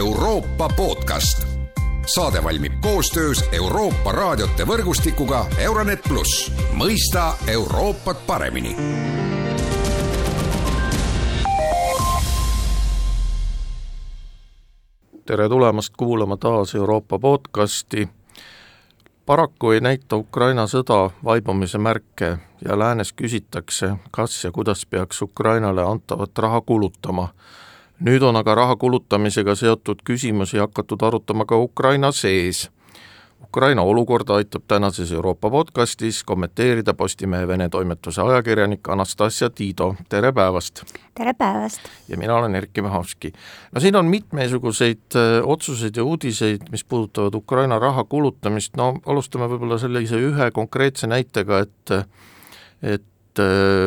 Euroopa podcast. saade valmib koostöös Euroopa raadiote võrgustikuga Euronet pluss, mõista Euroopat paremini tere tulemast kuulama taas Euroopa podcasti. paraku ei näita Ukraina sõda vaibumise märke ja läänes küsitakse, kas ja kuidas peaks Ukrainale antavat raha kulutama. Nüüd on aga raha kulutamisega seotud küsimusi hakatud arutama ka Ukraina sees Ukraina olukorda aitab tänases Euroopa podcastis kommenteerida Postimehe Vene toimetuse ajakirjanik Anastasia Tiido, tere päevast! tere päevast! ja mina olen Erkki Mehovski. no siin on mitmesuguseid äh, otsuseid ja uudiseid, mis puudutavad Ukraina raha kulutamist, no alustame võib-olla sellise ühe konkreetse näitega, et et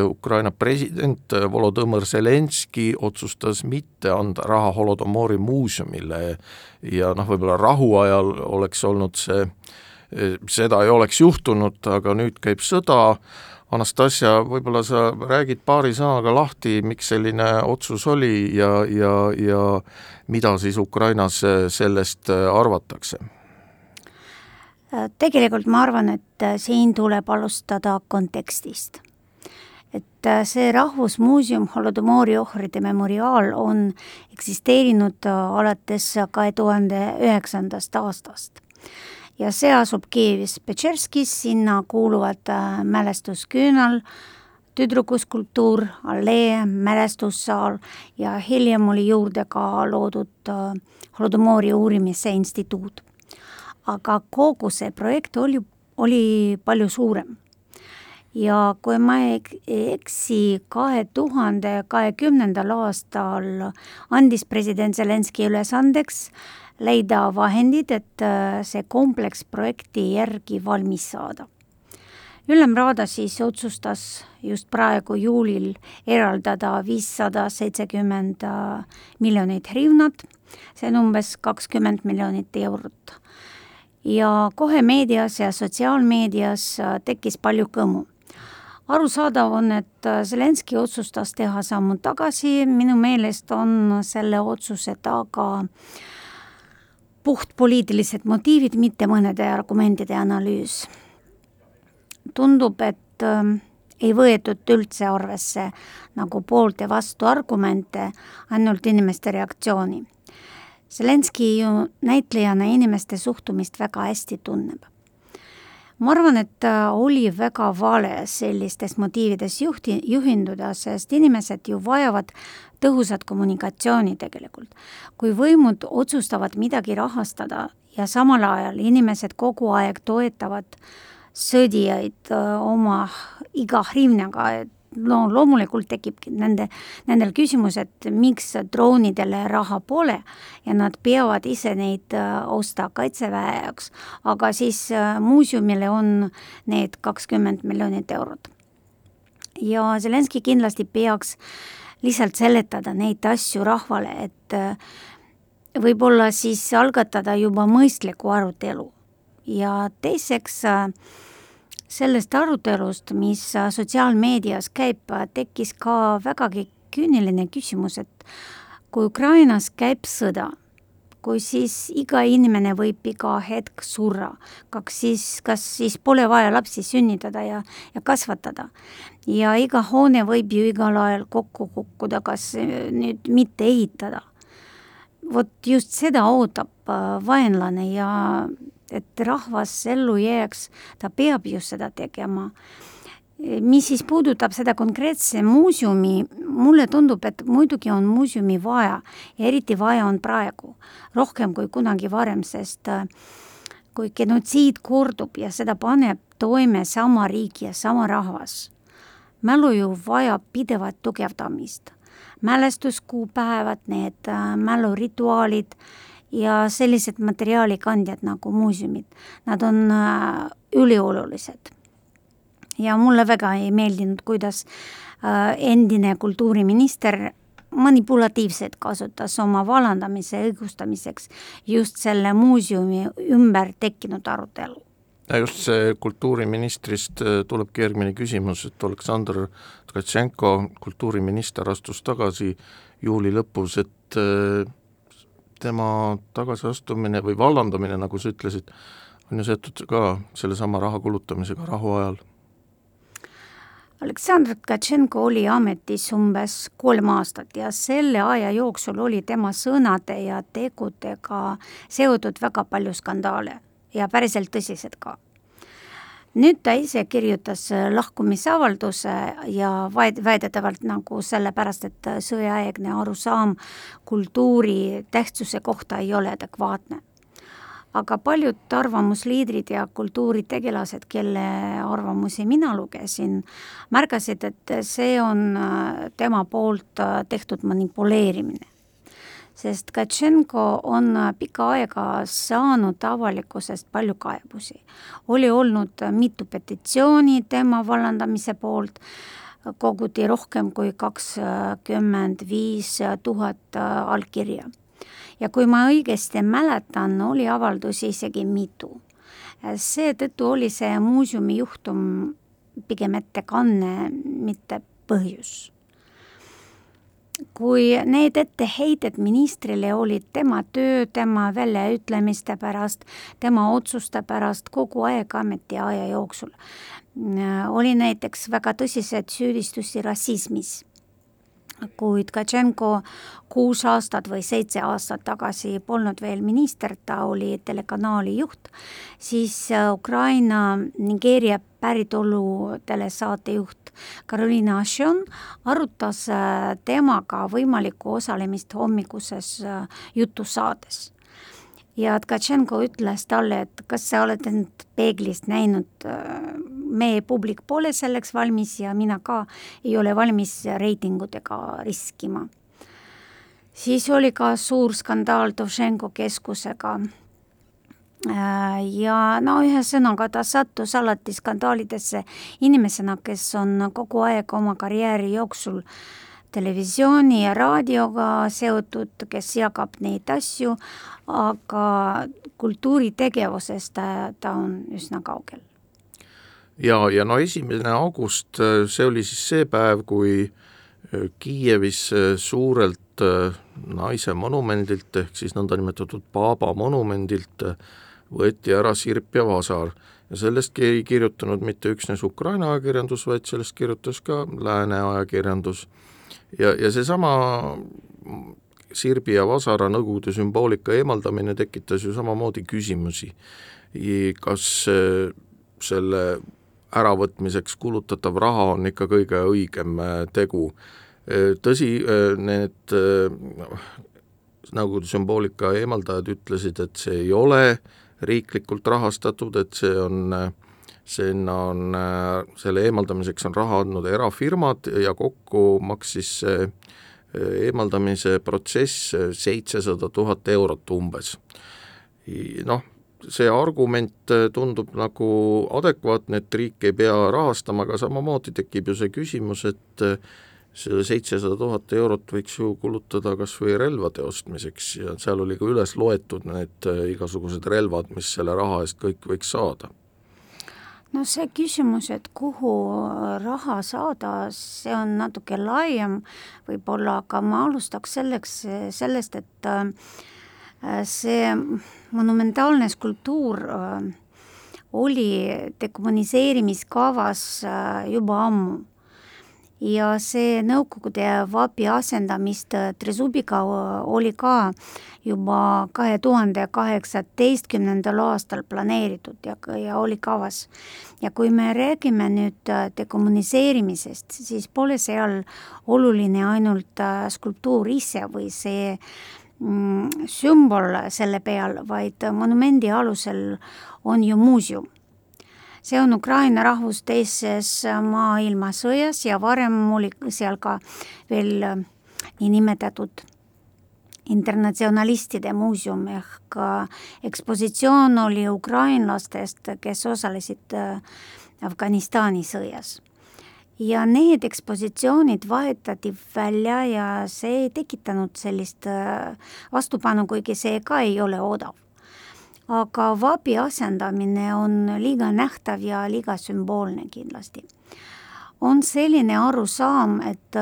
Ukraina president äh, Volodõmõr Zelenskõi otsustas mitte anda raha Holodomori muuseumile. Ja noh, võib-olla rahuajal oleks olnud see, äh, seda ei oleks juhtunud, aga nüüd käib sõda, Anastasia, võib-olla sa räägid paari sõnaga lahti, miks selline otsus oli ja, ja, ja mida siis Ukrainas sellest arvatakse? tegelikult ma arvan, et siin tuleb alustada kontekstist et äh, see Rahvusmuuseum Holodomori ohvrite memoriaal on eksisteerinud äh, alates kahe tuhande üheksandast aastast. ja see asub Kiievis Petšerskis, sinna kuuluvad äh, mälestusküünal, tüdrukuskulptuur, allee, mälestussaal ja hiljem oli juurde ka loodud Holodomori uurimise instituut. aga kogu see projekt oli, oli palju suurem ja kui ma ei eksi, kahe tuhande kahekümnendal aastal andis president Zelenskõi ülesandeks leida vahendid, et äh, see kompleks projekti järgi valmis saada. ülemraada siis otsustas just praegu juulil eraldada viissada seitsekümmend äh, miljonit hryvnat, see on umbes kakskümmend miljonit eurot. ja kohe meedias ja sotsiaalmeedias äh, tekkis palju kõmu arusaadav on, et äh, Zelenskõi otsustas teha sammu tagasi, minu meelest on selle otsuse taga puhtpoliitilised motiivid, mitte mõnede argumentide analüüs. tundub, et äh, ei võetud üldse arvesse nagu poolt ja vastu argumente, ainult inimeste reaktsiooni. Zelenskõi ju näitlejana inimeste suhtumist väga hästi tunneb ma arvan, et oli väga vale sellistest motiividest juhti, juhinduda, sest inimesed ju vajavad tõhusat kommunikatsiooni tegelikult. kui võimud otsustavad midagi rahastada ja samal ajal inimesed kogu aeg toetavad sõdijaid öö, oma iga hrimnaga, et no loomulikult tekib nende, nendel küsimus, et miks droonidele raha pole ja nad peavad ise neid äh, osta kaitseväe jaoks, aga siis äh, muuseumile on need kakskümmend miljonit eurot. ja Zelenskõi kindlasti peaks lihtsalt seletada neid asju rahvale, et äh, võib-olla siis algatada juba mõistliku arutelu ja teiseks äh, sellest arutelust, mis äh, sotsiaalmeedias käib, äh, tekkis ka vägagi küüniline küsimus, et kui Ukrainas käib sõda, kui siis iga inimene võib iga hetk surra, kas siis, kas siis pole vaja lapsi sünnitada ja, ja kasvatada. ja iga hoone võib ju igal ajal kokku kukkuda, kas äh, nüüd mitte ehitada. vot just seda ootab vaenlane ja et rahvas ellu jääks, ta peab just seda tegema. mis siis puudutab seda konkreetse muuseumi, mulle tundub, et muidugi on muuseumi vaja ja eriti vaja on praegu, rohkem kui kunagi varem, sest äh, kui genotsiid kordub ja seda paneb toime sama riik ja sama rahvas, mälu ju vajab pidevat tugevdamist. mälestuskuupäevad, need äh, mälurituaalid ja sellised materiaalikandjad nagu muuseumid, nad on äh, üliolulised. ja mulle väga ei meeldinud, kuidas äh, endine kultuuriminister manipulatiivselt kasutas oma vallandamise õigustamiseks just selle muuseumi ümber tekkinud arutelu ja just see kultuuriministrist äh, tulebki järgmine küsimus, et Aleksandr Tkatšenko, kultuuriminister, astus tagasi juuli lõpus, et tema tagasiastumine või vallandamine, nagu sa ütlesid, on ju seotud ka sellesama raha kulutamisega rahuajal Aleksandr Tkatšenko oli ametis umbes kolm aastat ja selle aja jooksul oli tema sõnade ja tegudega seotud väga palju skandaale ja päriselt tõsised ka. Nüüd ta ise kirjutas lahkumisavalduse ja vaid-, väidetavalt nagu sellepärast, et sõjaaegne arusaam kultuuri tähtsuse kohta ei ole adekvaatne aga paljud arvamusliidrid ja kultuuritegelased, kelle arvamusi mina lugesin, märkasid, et see on äh, tema poolt äh, tehtud manipuleerimine. Sest Katšenko on äh, pikka aega saanud avalikkusest palju kaebusi. oli olnud mitu petitsiooni tema vallandamise poolt, koguti rohkem kui kakskümmend viis tuhat allkirja ja kui ma õigesti mäletan, oli avaldusi isegi mitu. seetõttu oli see muuseumi juhtum pigem ettekanne, mitte põhjus. Kui need etteheited ministrile olid tema töö, tema väljaütlemiste pärast, tema otsuste pärast kogu aeg ametiaja jooksul, oli näiteks väga tõsiseid süüdistusi rassismis. Kui Tkatšenko kuus aastat või seitse aastat tagasi polnud veel minister, ta oli telekanaali juht, siis Ukraina Nigeeria päritolu telesaatejuht Karoliina Ashon arutas äh, temaga võimalikku osalemist hommikuses äh, jutusaades ja Tkatšenko ütles talle, et kas sa oled end peeglist näinud, meie publik pole selleks valmis ja mina ka ei ole valmis reitingutega riskima. siis oli ka suur skandaal Dovženko keskusega ja no ühesõnaga ta sattus alati skandaalidesse inimesena, kes on kogu aeg oma karjääri jooksul äh, televisiooni ja raadioga seotud, kes jagab neid asju, aga kultuuritegevusest ta, ta on üsna kaugel. ja, ja no esimene august, see oli siis see päev, kui äh, Kiievis äh, suurelt äh, naise monumendilt ehk siis nõndanimetatud Paaba monumendilt võeti ära sirp ja vasar ja sellest ei kirjutanud mitte üksnes Ukraina ajakirjandus, vaid sellest kirjutas ka lääne ajakirjandus ja, ja seesama sirbi ja vasara Nõukogude sümboolika eemaldamine tekitas ju samamoodi küsimusi. kas äh, selle äravõtmiseks kulutatav raha on ikka kõige õigem äh, tegu. Äh, tõsi, need Nõukogude sümboolika eemaldajad ütlesid, et see ei ole riiklikult rahastatud, et see on sinna on, selle eemaldamiseks on raha andnud erafirmad ja kokku maksis see äh, eemaldamise protsess äh, seitsesada tuhat eurot umbes. noh, see argument tundub nagu adekvaatne, et riik ei pea rahastama, aga samamoodi tekib ju see küsimus, et selle seitsesada tuhat eurot võiks ju kulutada kas või relvade ostmiseks ja seal oli ka üles loetud need igasugused relvad, mis selle raha eest kõik võiks saada. No see küsimus, et kuhu raha saada, see on natuke laiem. Võib-olla, aga ma alustaks selleks, sellest, et äh, see monumentaalne skulptuur äh, oli dekommuniseerimiskavas äh, juba ammu ja see Nõukogude vapi asendamist Trezubiga oli ka juba kahe tuhande kaheksateistkümnendal aastal planeeritud ja, ja oli kavas. ja kui me räägime nüüd dekommuniseerimisest, siis pole seal oluline ainult äh, skulptuur ise või see mm, sümbol selle peal, vaid monumendi alusel on ju muuseum see on Ukraina rahvus teises maailmasõjas ja varem oli seal ka veel äh, niinimetatud internatsionalistide muuseum ehk äh, ekspositsioon oli ukrainlastest, kes osalesid äh, Afganistani sõjas. ja need ekspositsioonid vahetati välja ja see ei tekitanud sellist vastupanu, kuigi see ka ei ole odav aga vabi asendamine on liiga nähtav ja liiga sümboolne kindlasti. on selline arusaam, et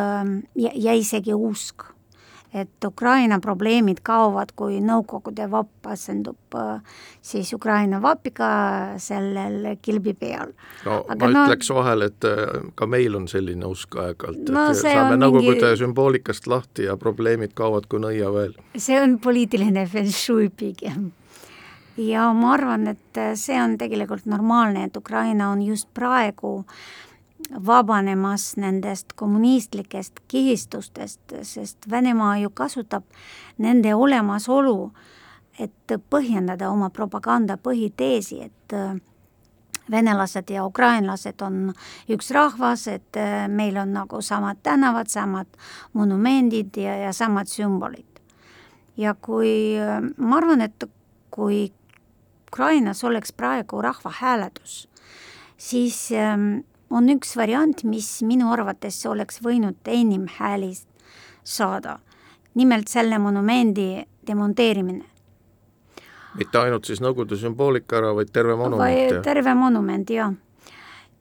ja, ja isegi usk, et Ukraina probleemid kaovad, kui Nõukogude vapp asendub äh, siis Ukraina vapiga sellel kilbi peal. no Aga ma no, ütleks vahel, et äh, ka meil on selline usk aeg-ajalt, et no, saame Nõukogude mingi... sümboolikast lahti ja probleemid kaovad kui nõiaväel. see on poliitiline feng shui pigem ja ma arvan, et see on tegelikult normaalne, et Ukraina on just praegu äh, vabanemas nendest kommunistlikest kihistustest, sest Venemaa ju kasutab nende olemasolu, et põhjendada oma propaganda põhiteesi, et äh, venelased ja ukrainlased on üks rahvas, et äh, meil on nagu samad tänavad, samad monumendid ja, ja samad sümbolid. ja kui, äh, ma arvan, et kui Ukrainas oleks praegu rahvahääletus, siis ähm, on üks variant, mis minu arvates oleks võinud enim hääli saada. nimelt selle monumendi demonteerimine. mitte ainult siis Nõukogude sümboolika ära, vaid terve monument? terve monument, jah.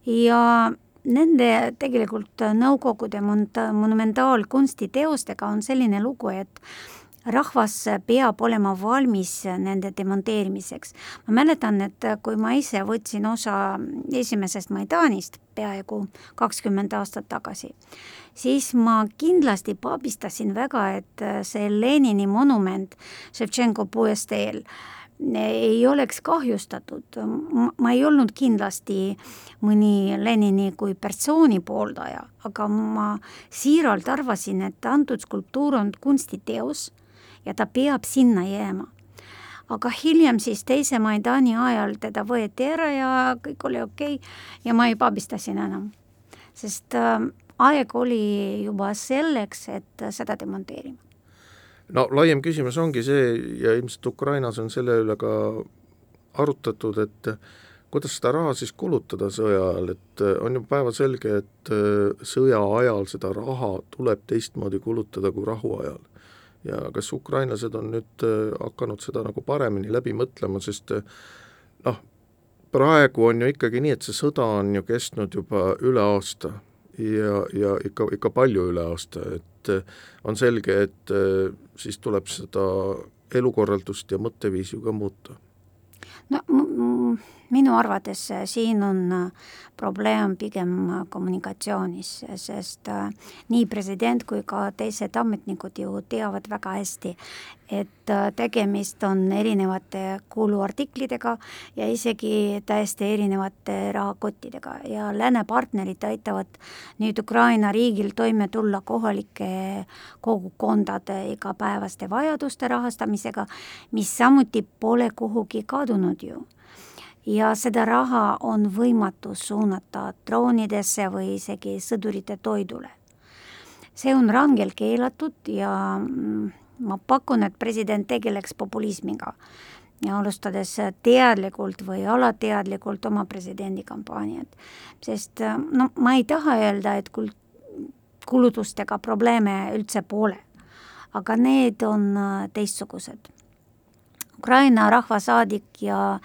ja nende tegelikult Nõukogude monumentaalkunstiteostega on selline lugu, et rahvas peab olema valmis nende demonteerimiseks. ma mäletan, et kui ma ise võtsin osa esimesest Maidanist peaaegu kakskümmend aastat tagasi, siis ma kindlasti pabistasin väga, et see Lenini monument Ševtšenko puiesteel ei oleks kahjustatud, ma ei olnud kindlasti mõni Lenini kui persooni pooldaja, aga ma siiralt arvasin, et antud skulptuur on kunstiteos ja ta peab sinna jääma. aga hiljem siis teise Maidani ajal teda võeti ära ja kõik oli okei okay, ja ma ei pabistasin enam, sest äh, aeg oli juba selleks, et seda demonteerima. no laiem küsimus ongi see ja ilmselt Ukrainas on selle üle ka arutatud, et kuidas seda raha siis kulutada sõja ajal, et äh, on ju päevselge, et äh, sõja ajal seda raha tuleb teistmoodi kulutada kui rahu ajal ja kas ukrainlased on nüüd äh, hakanud seda nagu paremini läbi mõtlema, sest äh, noh, praegu on ju ikkagi nii, et see sõda on ju kestnud juba üle aasta ja, ja ikka, ikka palju üle aasta, et äh, on selge, et siis tuleb seda elukorraldust ja mõtteviisi ka muuta. no minu arvates siin on probleem pigem kommunikatsioonis, sest äh, nii president kui ka teised ametnikud ju teavad väga hästi, et äh, tegemist on erinevate kuluartiklitega ja isegi täiesti erinevate rahakottidega. Ja lääne partnerid aitavad nüüd Ukraina riigil toime tulla kohalike kogukondade igapäevaste vajaduste rahastamisega, mis samuti pole kuhugi kadunud ju ja seda raha on võimatu suunata droonidesse või isegi sõdurite toidule. see on rangelt keelatud ja mm, ma pakun, et president tegeleks populismiga ja alustades teadlikult või alateadlikult oma presidendikampaaniat. sest no ma ei taha öelda, et kul-, kulutustega probleeme üldse pole, aga need on teistsugused. Ukraina rahvasaadik ja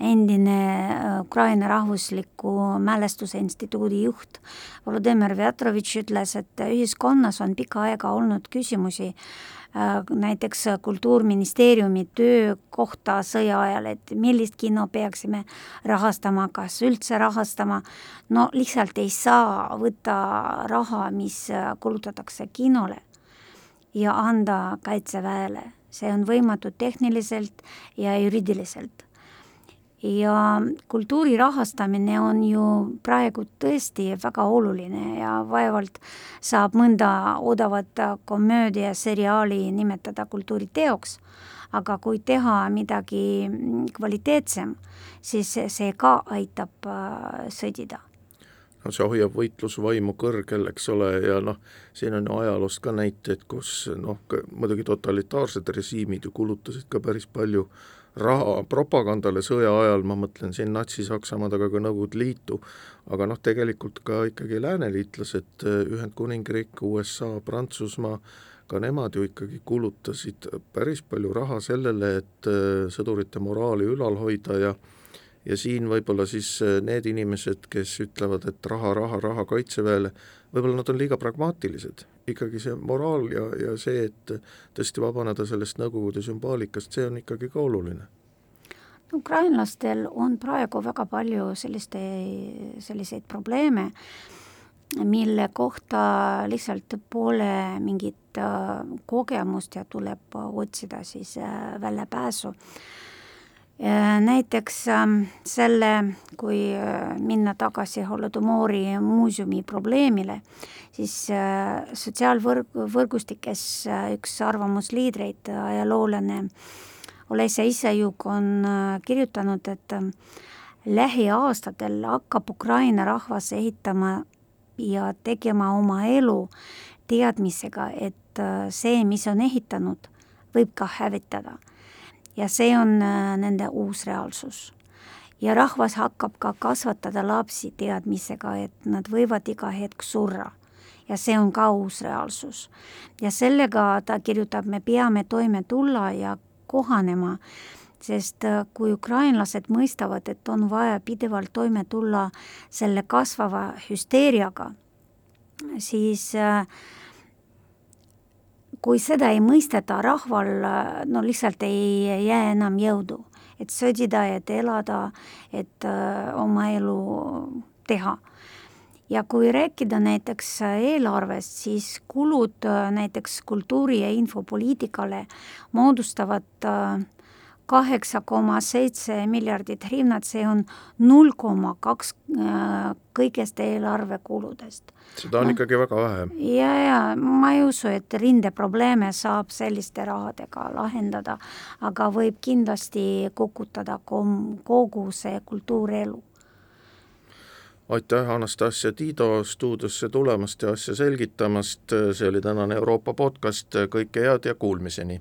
endine äh, Ukraina Rahvusliku Mälestuse Instituudi juht Volodõmõr Vjatrovitš ütles, et ühiskonnas on pikka aega olnud küsimusi äh, näiteks Kultuurministeeriumi töö kohta sõja ajal, et millist kino peaksime rahastama, kas üldse rahastama, no lihtsalt ei saa võtta raha, mis kulutatakse kinole ja anda Kaitseväele, see on võimatu tehniliselt ja juriidiliselt ja kultuuri rahastamine on ju praegu tõesti väga oluline ja vaevalt saab mõnda odavat komöödiaseriaali nimetada kultuuriteoks, aga kui teha midagi kvaliteetsem, siis see ka aitab äh, sõdida. No see hoiab võitlusvaimu kõrgel, eks ole, ja noh, siin on ju ajaloost ka näiteid, kus noh, muidugi totalitaarsed režiimid ju kulutasid ka päris palju raha propagandale sõja ajal, ma mõtlen siin Natsi-Saksamaad, aga ka Nõukogude Liitu, aga noh, tegelikult ka ikkagi lääneliitlased, Ühendkuningriik, USA, Prantsusmaa, ka nemad ju ikkagi kulutasid päris palju raha sellele, et äh, sõdurite moraali ülal hoida ja ja siin võib-olla siis äh, need inimesed, kes ütlevad, et raha, raha, raha Kaitseväele, võib-olla nad on liiga pragmaatilised, ikkagi see moraal ja, ja see, et tõesti vabaneda sellest Nõukogude sümboolikast, see on ikkagi ka oluline. Ukrainlastel on praegu väga palju selliste, selliseid probleeme, mille kohta lihtsalt pole mingit äh, kogemust ja tuleb otsida siis äh, väljapääsu näiteks ähm, selle, kui äh, minna tagasi Holodomori muuseumi probleemile, siis äh, sotsiaalvõrg, võrgustikes äh, üks arvamusliidreid, ajaloolane Olesja Issajuk on kirjutanud, et lähiaastatel hakkab Ukraina rahvas ehitama ja tegema oma elu teadmisega, et see, mis on ehitanud, võib ka hävitada ja see on äh, nende uus reaalsus. ja rahvas hakkab ka kasvatada lapsi teadmisega, et nad võivad iga hetk surra ja see on ka uus reaalsus. ja sellega ta kirjutab, me peame toime tulla ja kohanema, sest äh, kui ukrainlased mõistavad, et on vaja pidevalt toime tulla selle kasvava hüsteeriaga, siis äh, kui seda ei mõisteta, rahval no lihtsalt ei jää enam jõudu, et sõdida, et elada, et äh, oma elu teha. ja kui rääkida näiteks eelarvest, siis kulud äh, näiteks kultuuri- ja infopoliitikale moodustavad äh, kaheksa koma seitse miljardit hryvnat, see on null koma kaks äh, kõigest eelarvekuludest. seda on no, ikkagi väga vähe. ja, ja ma ei usu, et rindeprobleeme saab selliste rahadega lahendada, aga võib kindlasti kukutada kom-, kogu see kultuurielu aitäh, Anastasia Tiido stuudiosse tulemast ja asja selgitamast, see oli tänane Euroopa podcast, kõike head ja kuulmiseni!